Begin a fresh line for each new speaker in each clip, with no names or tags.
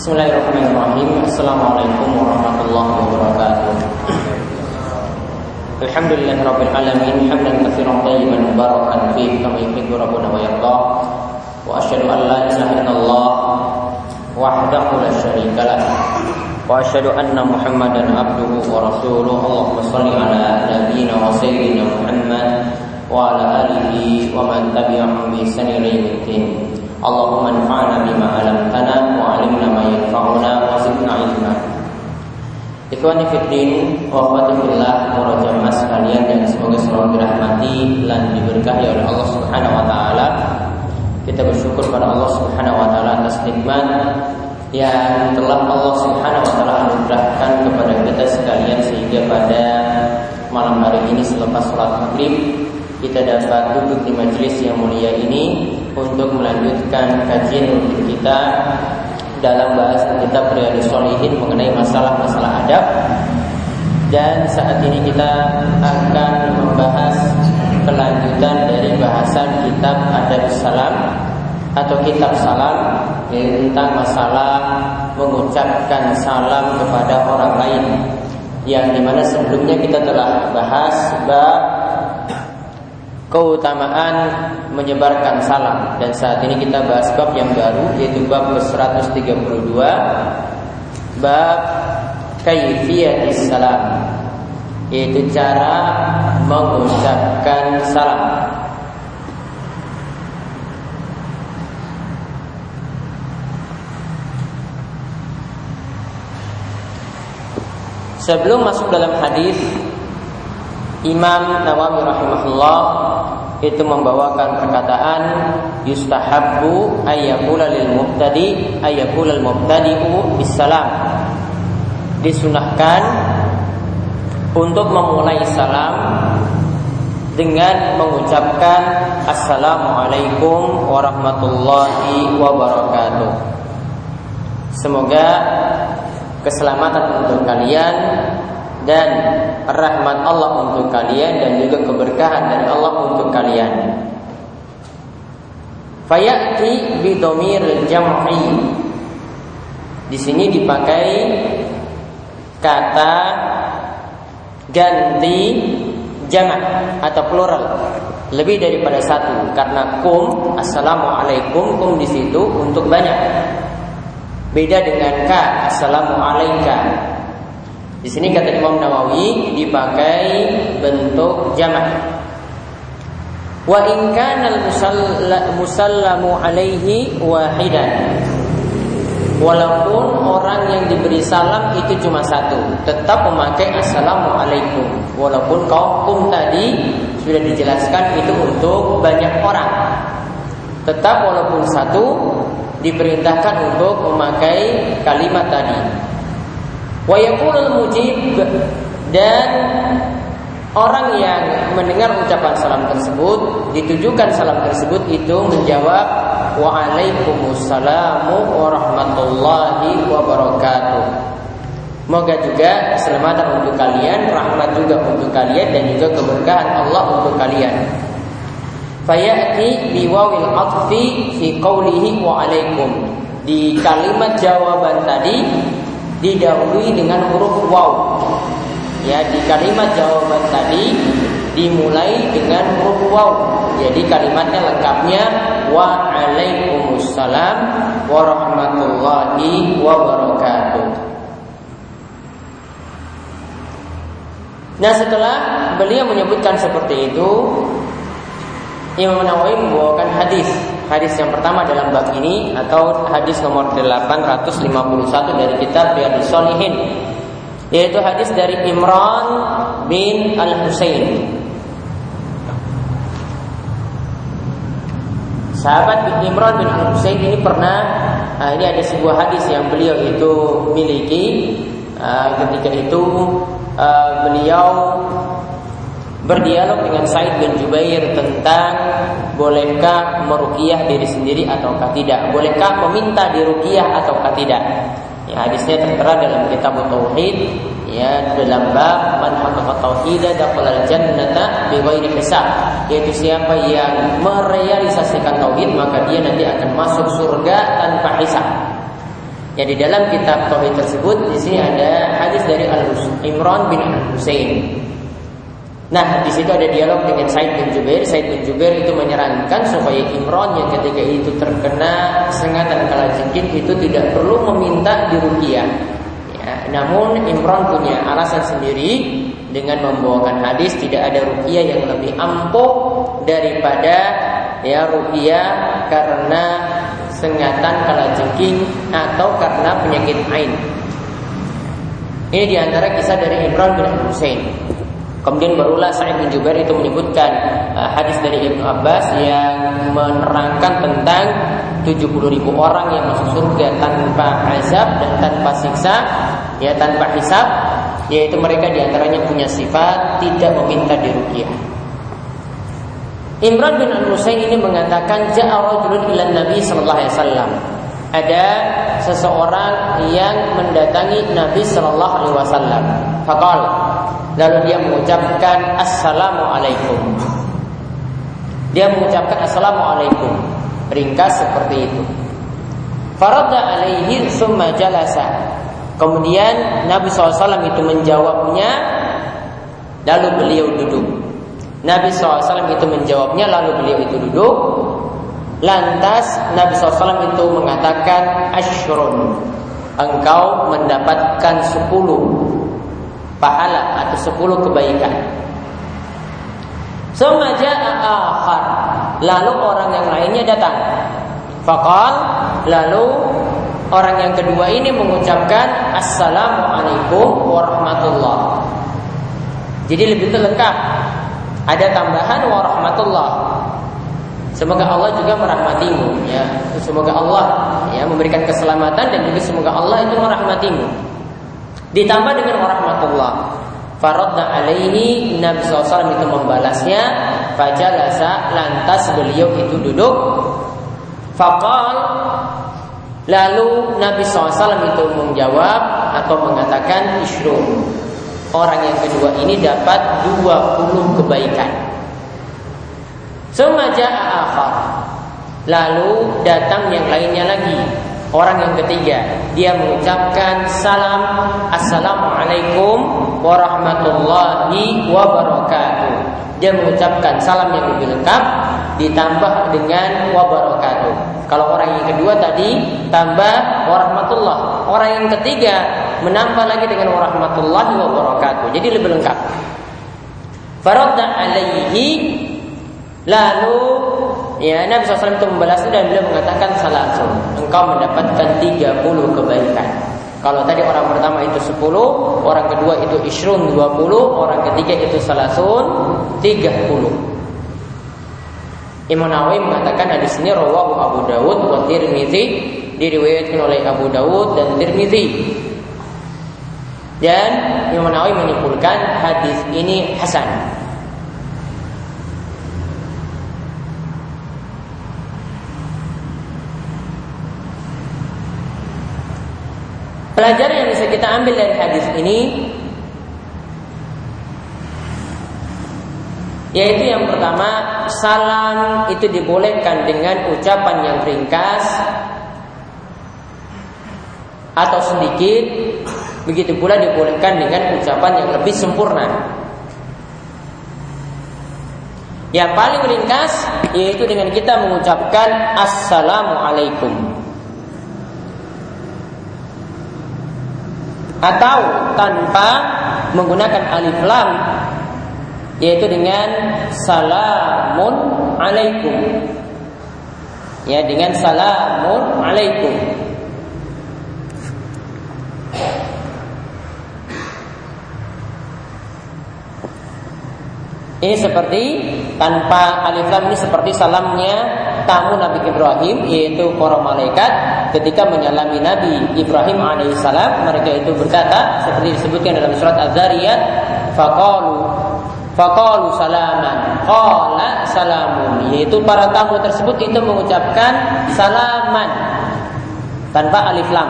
Bismillahirrahmanirrahim Assalamualaikum warahmatullahi wabarakatuh Alhamdulillah Rabbil Alamin Hamdan kathiran tayyiban mubarakan Fih kama yuhibu Rabbuna wa yardah Wa ashadu an la ilaha illallah Wahdahu la syarika lah Wa ashadu anna Muhammadan abduhu wa rasuluh Allahumma salli ala nabiyina wa sayyidina Muhammad Wa ala alihi wa man tabi'ahum bi ihsani ila yaumiddin Allahumma anfa'na bima 'allamtana wa 'allimna ma yanfa'una wa zidna 'ilma. Ikhwani fiddin wa akhwati fillah para sekalian yang semoga selalu dirahmati dan diberkahi oleh Allah Subhanahu wa taala. Kita bersyukur pada Allah Subhanahu wa taala atas nikmat yang telah Allah Subhanahu wa taala anugerahkan kepada kita sekalian sehingga pada malam hari ini selepas sholat maghrib kita dapat duduk di majelis yang mulia ini untuk melanjutkan kajian kita dalam bahasan kita Riyadhus Shalihin mengenai masalah-masalah adab. Dan saat ini kita akan membahas kelanjutan dari bahasan kitab Adab Salam atau kitab salam tentang masalah mengucapkan salam kepada orang lain yang di mana sebelumnya kita telah bahas bab keutamaan menyebarkan salam. Dan saat ini kita bahas bab yang baru yaitu bab ke-132 bab kaifiyatis salam yaitu cara mengucapkan salam Sebelum masuk dalam hadis Imam Nawawi rahimahullah itu membawakan perkataan yustahabbu ayyakula lil mubtadi ayyakula al mubtadi'u bisalam disunahkan untuk memulai salam dengan mengucapkan assalamualaikum warahmatullahi wabarakatuh. Semoga keselamatan untuk kalian dan rahmat Allah untuk kalian dan juga keberkahan dari Allah untuk kalian. Fayati bidomir jam'i. Di sini dipakai kata ganti jamak atau plural lebih daripada satu karena kum assalamualaikum kum di situ untuk banyak beda dengan ka assalamualaikum di sini kata Imam Nawawi dipakai bentuk jamak. Wa in kana musallamu alaihi wahidan. Walaupun orang yang diberi salam itu cuma satu, tetap memakai assalamualaikum. Walaupun kaum tadi sudah dijelaskan itu untuk banyak orang. Tetap walaupun satu diperintahkan untuk memakai kalimat tadi. Wa mujib dan orang yang mendengar ucapan salam tersebut ditujukan salam tersebut itu menjawab Waalaikumsalam warahmatullahi wabarakatuh. Moga juga keselamatan untuk kalian, rahmat juga untuk kalian dan juga keberkahan Allah untuk kalian. Fayati biwawil atfi fi qawlihi wa alaikum. Di kalimat jawaban tadi didahului dengan huruf waw. Ya, di kalimat jawaban tadi dimulai dengan huruf waw. Jadi kalimatnya lengkapnya wa alaikumussalam warahmatullahi wabarakatuh. Nah setelah beliau menyebutkan seperti itu Imam Nawawi membawakan hadis. Hadis yang pertama dalam bab ini atau hadis nomor 851 dari kitab Riyadhus Shalihin yaitu hadis dari Imran bin Al Husain Sahabat Imran bin Al Husain ini pernah nah ini ada sebuah hadis yang beliau itu miliki. Uh, ketika itu uh, beliau berdialog dengan Said bin Jubair tentang bolehkah meruqyah diri sendiri ataukah tidak? Bolehkah meminta diruqyah ataukah tidak? Ya, hadisnya tertera dalam kitab tauhid ya dalam bab man haqqaqa tauhid dakhala jannata bighairi hisab yaitu siapa yang merealisasikan tauhid maka dia nanti akan masuk surga tanpa hisab. Ya di dalam kitab tauhid tersebut di sini ada hadis dari Al Imran bin Al Husain. Nah, di situ ada dialog dengan Said bin Jubair. Said bin Jubair itu menyarankan supaya Imran yang ketika itu terkena sengatan kalajengking itu tidak perlu meminta diruqyah. Ya, namun Imran punya alasan sendiri dengan membawakan hadis tidak ada ruqyah yang lebih ampuh daripada ya ruqyah karena sengatan kalajengking atau karena penyakit ain. Ini di antara kisah dari Imran bin Husain. Kemudian barulah Sa'id bin Jubair itu menyebutkan uh, hadis dari Ibnu Abbas yang menerangkan tentang 70 ribu orang yang masuk surga tanpa azab dan tanpa siksa, ya tanpa hisab, yaitu mereka di antaranya punya sifat tidak meminta diruqyah. Imran bin Al-Husain ini mengatakan ja'a rajulun ila Nabi sallallahu alaihi wasallam. Ada seseorang yang mendatangi Nabi sallallahu alaihi wasallam. Faqal lalu dia mengucapkan assalamu alaikum. Dia mengucapkan assalamu alaikum. Ringkas seperti itu. Faradda alaihi summa jalasa. Kemudian Nabi SAW itu menjawabnya Lalu beliau duduk Nabi SAW itu menjawabnya lalu beliau itu duduk Lantas Nabi SAW itu mengatakan Ashrun Engkau mendapatkan sepuluh Pahala atau sepuluh kebaikan Semaja akhar Lalu orang yang lainnya datang Fakal Lalu orang yang kedua ini mengucapkan Assalamualaikum warahmatullah Jadi lebih lengkap ada tambahan warahmatullah. Semoga Allah juga merahmatimu ya. Semoga Allah ya memberikan keselamatan dan juga semoga Allah itu merahmatimu. Ditambah dengan warahmatullah. Faradna alaihi Nabi SAW itu membalasnya Fajalasa lantas beliau itu duduk Fakal Lalu Nabi SAW itu menjawab Atau mengatakan Ishrun Orang yang kedua ini dapat 20 kebaikan. Semaja akhar. Lalu datang yang lainnya lagi. Orang yang ketiga, dia mengucapkan salam Assalamualaikum warahmatullahi wabarakatuh. Dia mengucapkan salam yang lebih lengkap ditambah dengan wabarakatuh. Kalau orang yang kedua tadi tambah warahmatullah. Orang yang ketiga menambah lagi dengan warahmatullahi wabarakatuh. Jadi lebih lengkap. Faradda alaihi lalu ya Nabi SAW itu dan beliau mengatakan salasun. Engkau mendapatkan 30 kebaikan. Kalau tadi orang pertama itu 10 orang kedua itu isrun 20 orang ketiga itu salasun 30 Imam Nawawi mengatakan hadis ini rawahu Abu Dawud wa Tirmizi diriwayatkan oleh Abu Dawud dan Tirmizi. Dan Imam Nawawi menyimpulkan hadis ini hasan. Pelajaran yang bisa kita ambil dari hadis ini yaitu yang pertama salam itu dibolehkan dengan ucapan yang ringkas atau sedikit Begitu pula dibolehkan dengan ucapan yang lebih sempurna. Yang paling ringkas yaitu dengan kita mengucapkan assalamualaikum. Atau tanpa menggunakan alif lam yaitu dengan salamun alaikum. Ya, dengan salamun alaikum. Ini seperti tanpa alif lam ini seperti salamnya tamu Nabi Ibrahim yaitu para malaikat. Ketika menyalami Nabi Ibrahim alaihissalam mereka itu berkata seperti disebutkan dalam surat Az-Zariyat faqalu faqalu salaman qala salamun. Yaitu para tamu tersebut itu mengucapkan salaman tanpa alif lam.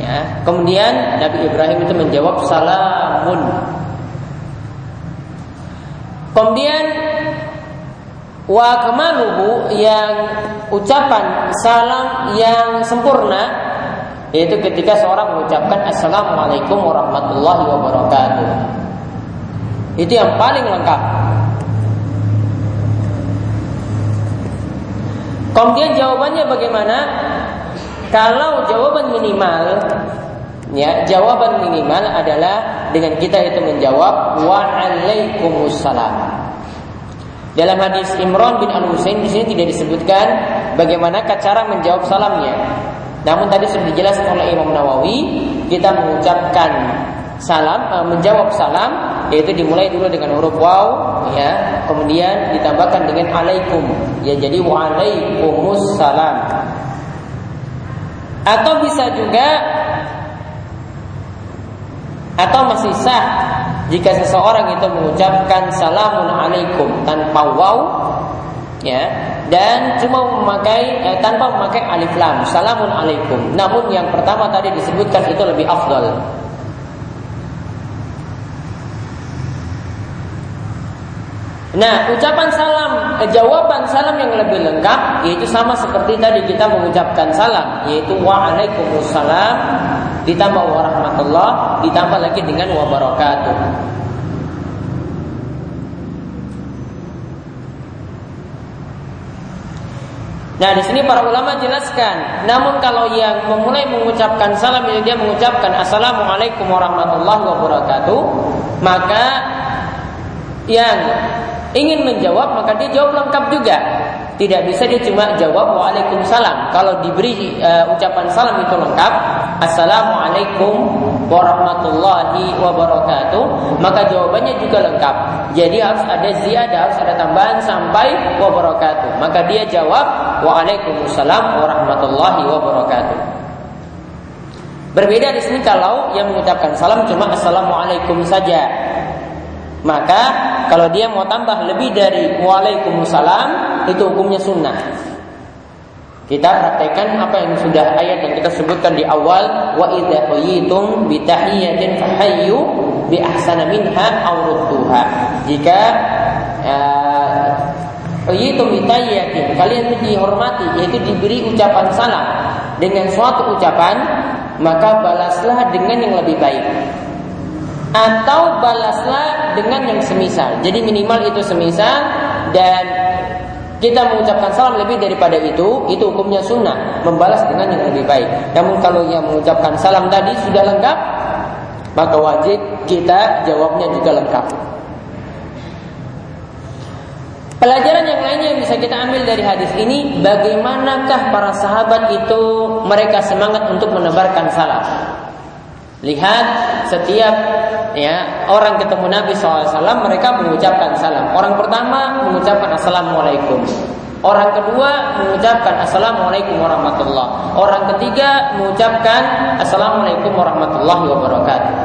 Ya. Kemudian Nabi Ibrahim itu menjawab salamun Kemudian wa kemaluhu yang ucapan salam yang sempurna yaitu ketika seorang mengucapkan assalamualaikum warahmatullahi wabarakatuh. Itu yang paling lengkap. Kemudian jawabannya bagaimana? Kalau jawaban minimal ya, jawaban minimal adalah dengan kita itu menjawab waalaikumsalam. Dalam hadis Imran bin Al Husain di sini tidak disebutkan bagaimana cara menjawab salamnya. Namun tadi sudah dijelaskan oleh Imam Nawawi, kita mengucapkan salam, uh, menjawab salam yaitu dimulai dulu dengan huruf waw ya, kemudian ditambahkan dengan alaikum. Ya jadi waalaikumsalam. Atau bisa juga atau masih sah jika seseorang itu mengucapkan salamun alaikum tanpa waw ya dan cuma memakai eh, tanpa memakai alif lam salamun alaikum. Namun yang pertama tadi disebutkan itu lebih afdal. Nah, ucapan salam, eh, jawaban salam yang lebih lengkap yaitu sama seperti tadi kita mengucapkan salam, yaitu waalaikumsalam ditambah warahmatullah ditambah lagi dengan wabarakatuh. Nah, di sini para ulama jelaskan, namun kalau yang memulai mengucapkan salam itu dia mengucapkan assalamualaikum warahmatullahi wabarakatuh, maka yang ingin menjawab maka dia jawab lengkap juga. Tidak bisa dia cuma jawab waalaikumsalam. Kalau diberi uh, ucapan salam itu lengkap, assalamualaikum warahmatullahi wabarakatuh, maka jawabannya juga lengkap. Jadi harus ada ziyadah, harus ada tambahan sampai wabarakatuh. Maka dia jawab waalaikumsalam warahmatullahi wabarakatuh. Berbeda di sini kalau yang mengucapkan salam cuma assalamualaikum saja. Maka kalau dia mau tambah lebih dari waalaikumsalam itu hukumnya sunnah. Kita praktekkan apa yang sudah ayat yang kita sebutkan di awal wa idza huyitum bi tahiyatin fahayyu bi ahsana minha aw rudduha. Jika huyitum bi tahiyatin kalian dihormati yaitu diberi ucapan salam dengan suatu ucapan maka balaslah dengan yang lebih baik atau balaslah dengan yang semisal. Jadi minimal itu semisal dan kita mengucapkan salam lebih daripada itu, itu hukumnya sunnah, membalas dengan yang lebih baik. Namun kalau yang mengucapkan salam tadi sudah lengkap, maka wajib kita jawabnya juga lengkap. Pelajaran yang lainnya yang bisa kita ambil dari hadis ini, bagaimanakah para sahabat itu mereka semangat untuk menebarkan salam. Lihat setiap ya orang ketemu Nabi SAW mereka mengucapkan salam. Orang pertama mengucapkan assalamualaikum. Orang kedua mengucapkan assalamualaikum warahmatullah. Orang ketiga mengucapkan assalamualaikum warahmatullahi wabarakatuh.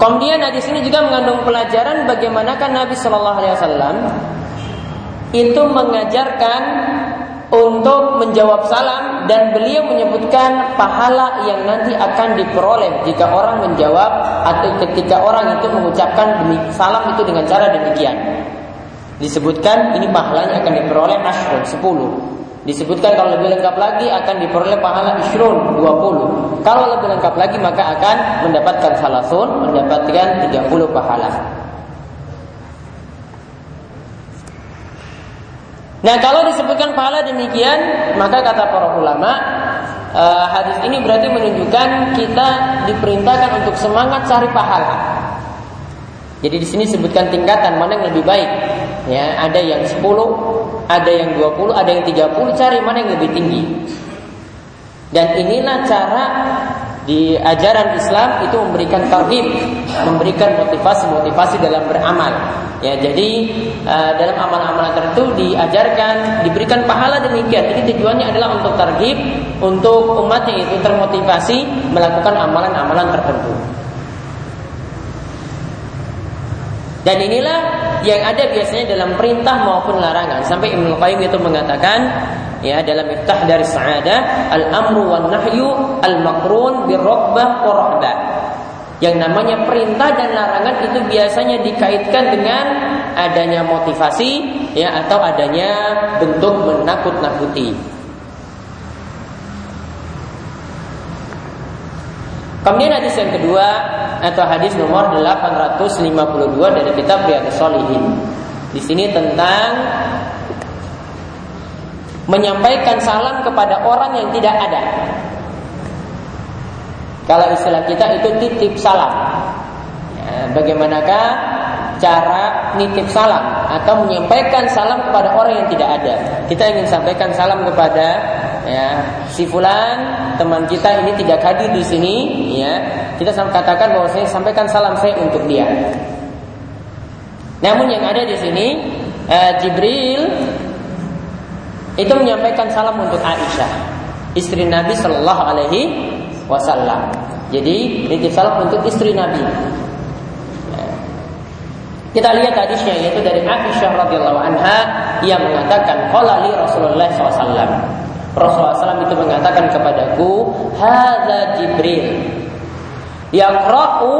Kemudian hadis ini juga mengandung pelajaran bagaimanakah Nabi Shallallahu Alaihi Wasallam itu mengajarkan untuk menjawab salam dan beliau menyebutkan pahala yang nanti akan diperoleh jika orang menjawab atau ketika orang itu mengucapkan salam itu dengan cara demikian. Disebutkan ini pahalanya akan diperoleh ashrun 10. Disebutkan kalau lebih lengkap lagi akan diperoleh pahala ishrun 20. Kalau lebih lengkap lagi maka akan mendapatkan salasun, mendapatkan 30 pahala. Nah kalau disebutkan pahala demikian maka kata para ulama uh, hadis ini berarti menunjukkan kita diperintahkan untuk semangat cari pahala. Jadi di sini sebutkan tingkatan mana yang lebih baik. Ya, ada yang 10, ada yang 20, ada yang 30, cari mana yang lebih tinggi. Dan inilah cara di ajaran Islam itu memberikan tarhib, memberikan motivasi-motivasi dalam beramal. Ya, jadi uh, dalam amal-amalan tertentu diajarkan, diberikan pahala demikian. Ini tujuannya adalah untuk tarhib, untuk umatnya itu termotivasi melakukan amalan-amalan tertentu. Dan inilah yang ada biasanya dalam perintah maupun larangan. Sampai Ibnu Qayyim itu mengatakan ya dalam iftah dari sa'adah al-amru wan nahyu al-maqrun bir wa rahbah. Yang namanya perintah dan larangan itu biasanya dikaitkan dengan adanya motivasi ya atau adanya bentuk menakut-nakuti. Kemudian hadis yang kedua atau hadis nomor 852 dari kitab Riyadhus Shalihin. Di sini tentang menyampaikan salam kepada orang yang tidak ada. Kalau istilah kita itu titip salam. Ya, bagaimanakah cara nitip salam atau menyampaikan salam kepada orang yang tidak ada? Kita ingin sampaikan salam kepada ya si fulan teman kita ini tidak hadir di sini ya kita katakan bahwa saya sampaikan salam saya untuk dia namun yang ada di sini eh, Jibril itu menyampaikan salam untuk Aisyah istri Nabi Shallallahu Alaihi Wasallam. Jadi nitip salam untuk istri Nabi. Kita lihat hadisnya yaitu dari Aisyah radhiyallahu anha yang mengatakan qala li Rasulullah SAW. Rasulullah SAW itu mengatakan kepadaku, "Hadza Jibril yaqra'u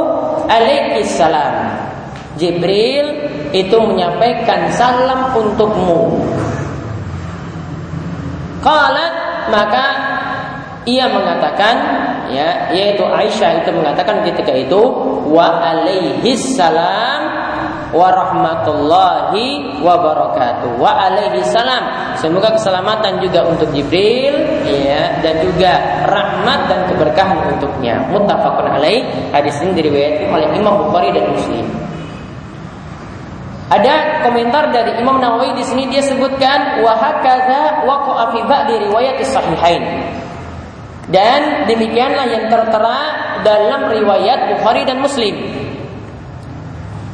alaiki salam." Jibril itu menyampaikan salam untukmu. Qalat maka ia mengatakan ya yaitu Aisyah itu mengatakan ketika itu wa alaihi salam wa rahmatullahi wa barakatuh. Wa alaihi salam. Semoga keselamatan juga untuk Jibril ya dan juga rahmat dan keberkahan untuknya. Muttafaqun alaih. Hadis ini diriwayatkan oleh Imam Bukhari dan Muslim ada komentar dari Imam Nawawi di sini dia sebutkan wa hakadha waqa'a fi ba'di riwayat sahihain dan demikianlah yang tertera dalam riwayat Bukhari dan Muslim.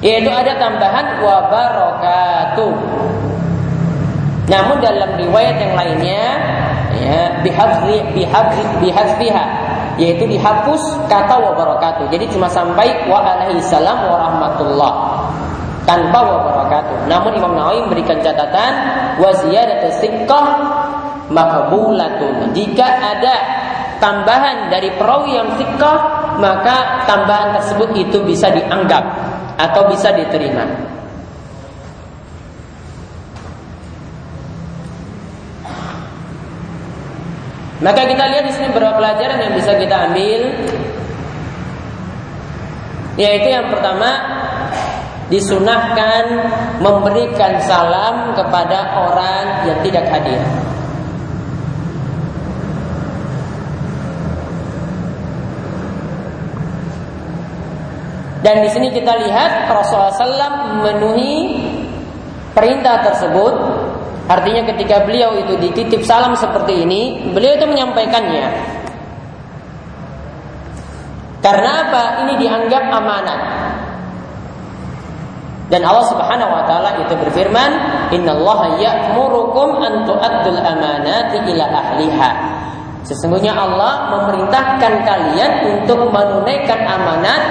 Yaitu ada tambahan wa barakatuh. Namun dalam riwayat yang lainnya ya bihadzi bihadzi bihadzfiha yaitu dihapus kata wa barakatuh. Jadi cuma sampai wa alaihi salam wa rahmatullah tanpa wa barakatuh. Namun Imam Nawawi memberikan catatan wa ziyadatu sikkah makbulatun. Jika ada tambahan dari perawi yang sikah maka tambahan tersebut itu bisa dianggap atau bisa diterima. Maka kita lihat di sini beberapa pelajaran yang bisa kita ambil yaitu yang pertama disunahkan memberikan salam kepada orang yang tidak hadir. Dan di sini kita lihat Rasulullah SAW memenuhi perintah tersebut. Artinya ketika beliau itu dititip salam seperti ini, beliau itu menyampaikannya. Karena apa? Ini dianggap amanat. Dan Allah Subhanahu wa taala itu berfirman, "Innallaha ya'murukum an tu'addul amanati ila ahliha." Sesungguhnya Allah memerintahkan kalian untuk menunaikan amanat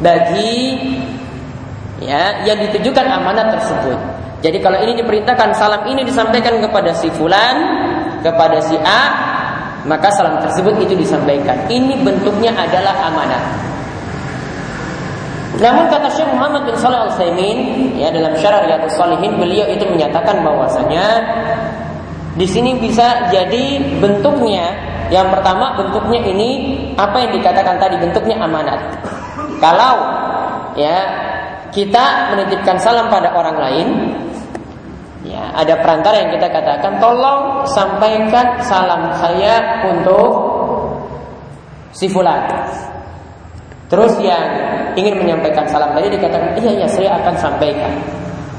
bagi ya yang ditujukan amanat tersebut. Jadi kalau ini diperintahkan salam ini disampaikan kepada si fulan, kepada si A, maka salam tersebut itu disampaikan. Ini bentuknya adalah amanat. Namun kata Syekh Muhammad bin Shalih Al Utsaimin ya dalam Syarah Riyadhus Shalihin beliau itu menyatakan bahwasanya di sini bisa jadi bentuknya yang pertama bentuknya ini apa yang dikatakan tadi bentuknya amanat. Kalau ya kita menitipkan salam pada orang lain, ya ada perantara yang kita katakan tolong sampaikan salam saya untuk si fulan. Terus yang ingin menyampaikan salam tadi dikatakan iya iya saya akan sampaikan.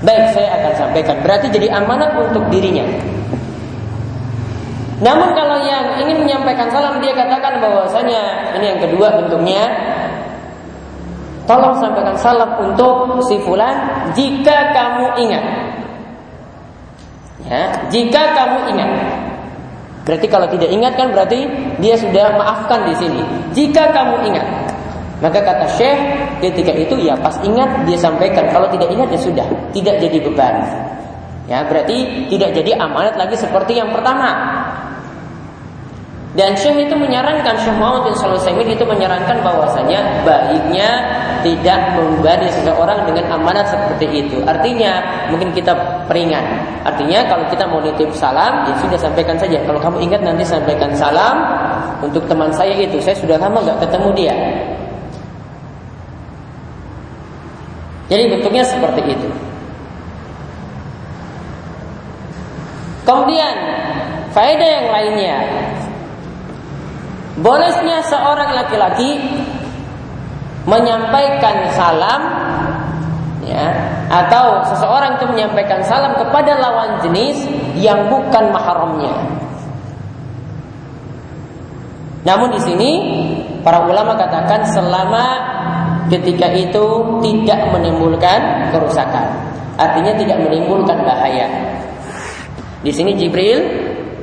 Baik saya akan sampaikan. Berarti jadi amanat untuk dirinya. Namun kalau yang ingin menyampaikan salam dia katakan bahwasanya ini yang kedua bentuknya Tolong sampaikan salam untuk si fulan jika kamu ingat. Ya, jika kamu ingat. Berarti kalau tidak ingat kan berarti dia sudah maafkan di sini. Jika kamu ingat. Maka kata Syekh ketika itu ya pas ingat dia sampaikan. Kalau tidak ingat ya sudah, tidak jadi beban. Ya, berarti tidak jadi amanat lagi seperti yang pertama. Dan Syekh itu menyarankan Syekh Muhammad bin Shalih itu menyarankan bahwasanya baiknya tidak membebani seseorang dengan amanat seperti itu. Artinya mungkin kita peringat. Artinya kalau kita mau nitip salam, ya sudah sampaikan saja. Kalau kamu ingat nanti sampaikan salam untuk teman saya itu. Saya sudah lama nggak ketemu dia. Jadi bentuknya seperti itu. Kemudian faedah yang lainnya Bolehnya seorang laki-laki menyampaikan salam ya atau seseorang itu menyampaikan salam kepada lawan jenis yang bukan mahramnya. Namun di sini para ulama katakan selama ketika itu tidak menimbulkan kerusakan. Artinya tidak menimbulkan bahaya. Di sini Jibril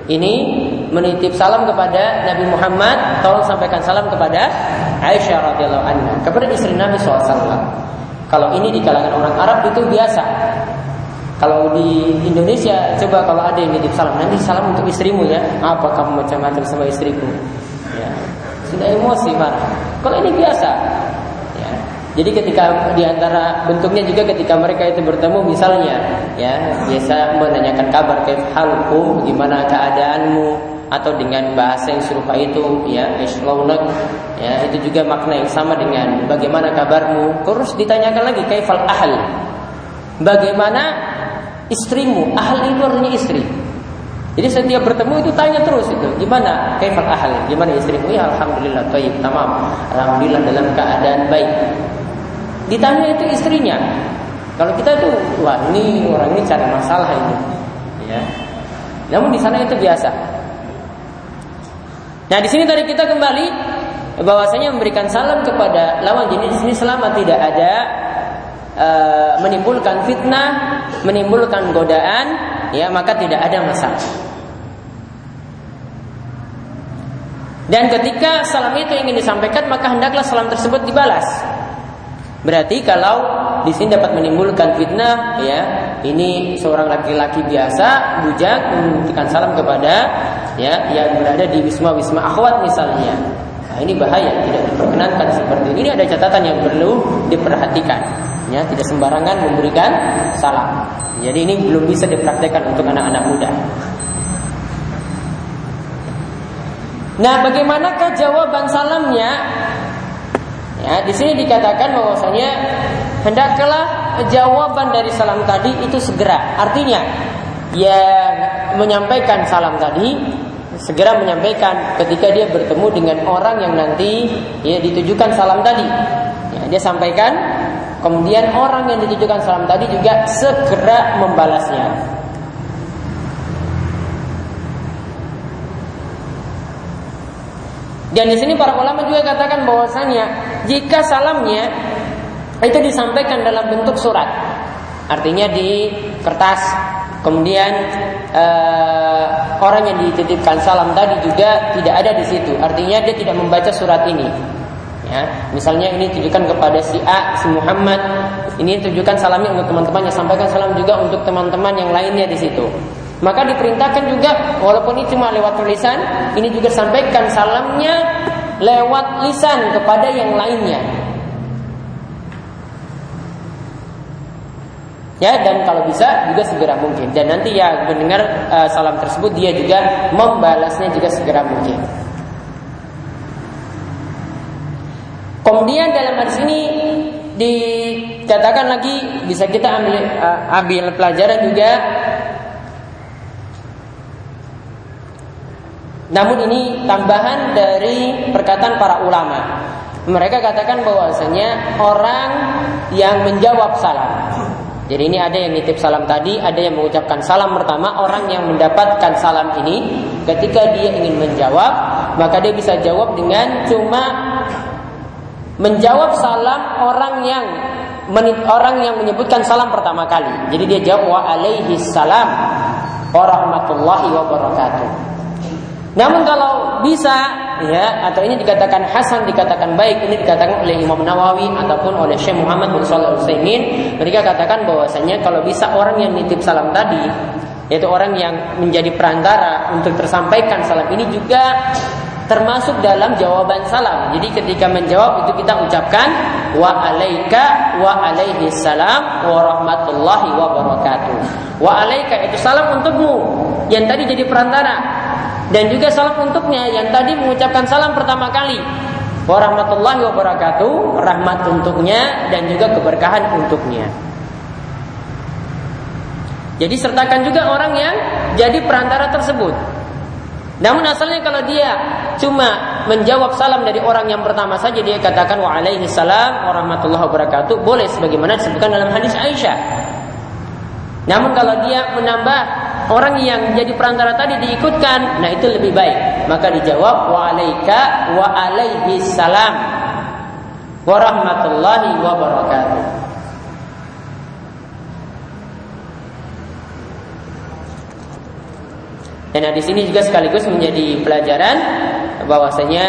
ini menitip salam kepada Nabi Muhammad, tolong sampaikan salam kepada Aisyah radhiyallahu anha, kepada istri Nabi SAW. Kalau ini di kalangan orang Arab itu biasa. Kalau di Indonesia coba kalau ada yang nitip salam, nanti salam untuk istrimu ya. Apa kamu macam-macam sama istriku? Sudah emosi marah. Kalau ini biasa. Ya. Jadi ketika di antara bentuknya juga ketika mereka itu bertemu misalnya ya biasa menanyakan kabar kayak halku? Gimana keadaanmu? Atau dengan bahasa yang serupa itu ya islaunak ya itu juga makna yang sama dengan bagaimana kabarmu? Terus ditanyakan lagi kaifal ahl? Bagaimana istrimu? Ahl itu artinya istri jadi setiap bertemu itu tanya terus itu gimana kaifal ahl gimana istrimu? Ya alhamdulillah baik tamam. Alhamdulillah dalam keadaan baik. Ditanya itu istrinya. Kalau kita itu wah ini orang ini cari masalah ini. Ya. Namun di sana itu biasa. Nah, di sini tadi kita kembali bahwasanya memberikan salam kepada lawan jenis ini selama tidak ada uh, menimbulkan fitnah, menimbulkan godaan, ya maka tidak ada masalah. Dan ketika salam itu ingin disampaikan maka hendaklah salam tersebut dibalas. Berarti kalau di sini dapat menimbulkan fitnah, ya ini seorang laki-laki biasa bujang memberikan salam kepada ya yang berada di wisma wisma akhwat misalnya. Nah, ini bahaya, tidak diperkenankan seperti ini. Ini ada catatan yang perlu diperhatikan. Ya, tidak sembarangan memberikan salam. Jadi ini belum bisa dipraktekkan untuk anak-anak muda. Nah, bagaimanakah jawaban salamnya Ya, di sini dikatakan bahwasanya hendaklah jawaban dari salam tadi itu segera. Artinya, ya menyampaikan salam tadi segera menyampaikan ketika dia bertemu dengan orang yang nanti ya ditujukan salam tadi. Ya, dia sampaikan, kemudian orang yang ditujukan salam tadi juga segera membalasnya. Dan di sini para ulama juga katakan bahwasanya jika salamnya itu disampaikan dalam bentuk surat, artinya di kertas, kemudian uh, orang yang dititipkan salam tadi juga tidak ada di situ, artinya dia tidak membaca surat ini. Ya, misalnya ini tujukan kepada si A, si Muhammad, ini tujukan salamnya untuk teman-temannya, sampaikan salam juga untuk teman-teman yang lainnya di situ. Maka diperintahkan juga walaupun itu cuma lewat tulisan, ini juga sampaikan salamnya lewat lisan kepada yang lainnya. Ya dan kalau bisa juga segera mungkin dan nanti ya mendengar uh, salam tersebut dia juga membalasnya juga segera mungkin. Kemudian dalam hadis ini dikatakan lagi bisa kita ambil uh, ambil pelajaran juga Namun ini tambahan dari perkataan para ulama. Mereka katakan bahwasanya orang yang menjawab salam. Jadi ini ada yang nitip salam tadi, ada yang mengucapkan salam pertama. Orang yang mendapatkan salam ini, ketika dia ingin menjawab, maka dia bisa jawab dengan cuma menjawab salam orang yang orang yang menyebutkan salam pertama kali. Jadi dia jawab wa alaihi salam warahmatullahi wabarakatuh. Namun kalau bisa ya atau ini dikatakan hasan dikatakan baik ini dikatakan oleh Imam Nawawi ataupun oleh Syekh Muhammad bin Shalih mereka katakan bahwasanya kalau bisa orang yang nitip salam tadi yaitu orang yang menjadi perantara untuk tersampaikan salam ini juga termasuk dalam jawaban salam. Jadi ketika menjawab itu kita ucapkan wa alaika wa alaihi salam wa rahmatullahi wa barakatuh. Wa alaika itu salam untukmu yang tadi jadi perantara dan juga salam untuknya yang tadi mengucapkan salam pertama kali. Wa rahmatullahi wa barakatuh, rahmat untuknya dan juga keberkahan untuknya. Jadi sertakan juga orang yang jadi perantara tersebut. Namun asalnya kalau dia cuma menjawab salam dari orang yang pertama saja dia katakan wa alaihi salam warahmatullahi wabarakatuh boleh sebagaimana disebutkan dalam hadis Aisyah. Namun kalau dia menambah orang yang jadi perantara tadi diikutkan, nah itu lebih baik. Maka dijawab wa alaika wa alaihi salam warahmatullahi wabarakatuh. Dan di sini juga sekaligus menjadi pelajaran bahwasanya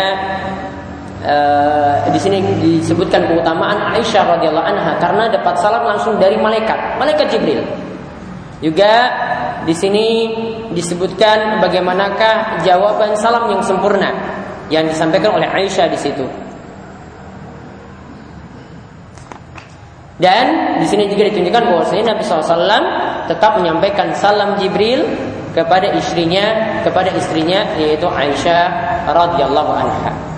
uh, di sini disebutkan keutamaan Aisyah radhiyallahu anha karena dapat salam langsung dari malaikat, malaikat Jibril. Juga di sini disebutkan bagaimanakah jawaban salam yang sempurna yang disampaikan oleh Aisyah di situ. Dan di sini juga ditunjukkan bahwasanya Nabi SAW tetap menyampaikan salam Jibril kepada istrinya kepada istrinya yaitu Aisyah radhiyallahu anha.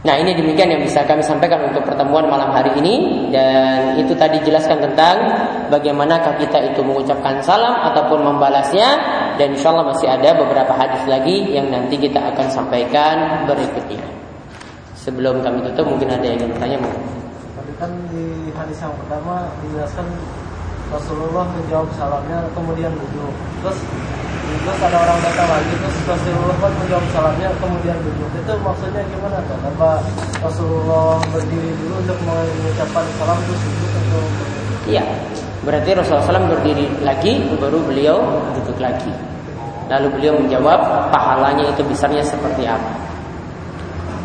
Nah ini demikian yang bisa kami sampaikan untuk pertemuan malam hari ini dan itu tadi jelaskan tentang bagaimanakah kita itu mengucapkan salam ataupun membalasnya dan insya Allah masih ada beberapa hadis lagi yang nanti kita akan sampaikan berikutnya. Sebelum kami tutup mungkin ada yang ingin bertanya?
Tadi kan di hadis yang pertama dijelaskan Rasulullah menjawab salamnya kemudian duduk. Terus terus ada orang datang lagi terus Rasulullah pun menjawab salamnya kemudian duduk. Itu maksudnya gimana tuh apa Rasulullah berdiri dulu untuk mengucapkan salam terus duduk atau
iya. Berarti Rasulullah SAW berdiri lagi baru beliau duduk lagi. Lalu beliau menjawab pahalanya itu besarnya seperti apa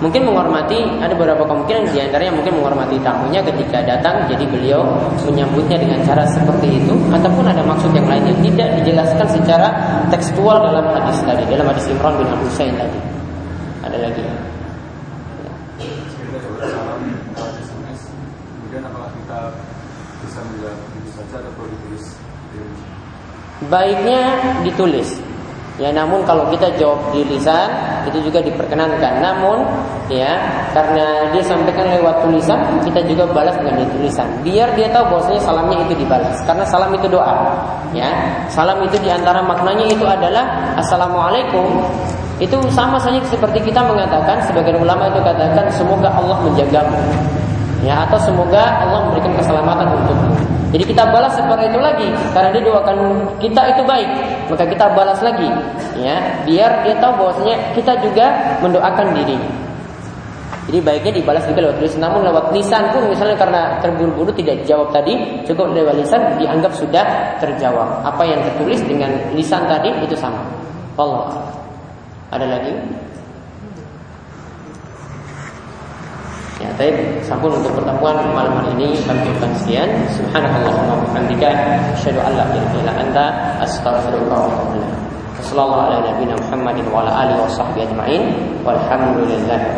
Mungkin menghormati ada beberapa kemungkinan di antaranya mungkin menghormati tamunya ketika datang jadi beliau menyambutnya dengan cara seperti itu ataupun ada maksud yang lain yang tidak dijelaskan secara tekstual dalam hadis tadi dalam hadis Imran bin Abu Husain tadi. Ada lagi. Baiknya ditulis Ya namun kalau kita jawab di lisan itu juga diperkenankan. Namun ya karena dia sampaikan lewat tulisan kita juga balas dengan tulisan. Biar dia tahu bahwasanya salamnya itu dibalas. Karena salam itu doa. Ya salam itu di antara maknanya itu adalah assalamualaikum. Itu sama saja seperti kita mengatakan sebagian ulama itu katakan semoga Allah menjagamu. Ya atau semoga Allah memberikan keselamatan untukmu. Jadi kita balas seperti itu lagi karena dia doakan kita itu baik, maka kita balas lagi ya, biar dia tahu bahwasanya kita juga mendoakan dirinya. Jadi baiknya dibalas juga lewat tulisan, namun lewat lisan pun misalnya karena terburu-buru tidak dijawab tadi, cukup lewat lisan dianggap sudah terjawab. Apa yang tertulis dengan lisan tadi itu sama. Allah. Ada lagi? Ya, tapi sampun untuk pertemuan malam hari ini kami ucapkan sekian. Subhanallahumma bihamdika asyhadu an la ilaha illa anta astaghfiruka wa atubu ilaik. Sallallahu ala nabiyina Muhammadin wa ala alihi wa sahbihi ajma'in. Walhamdulillahi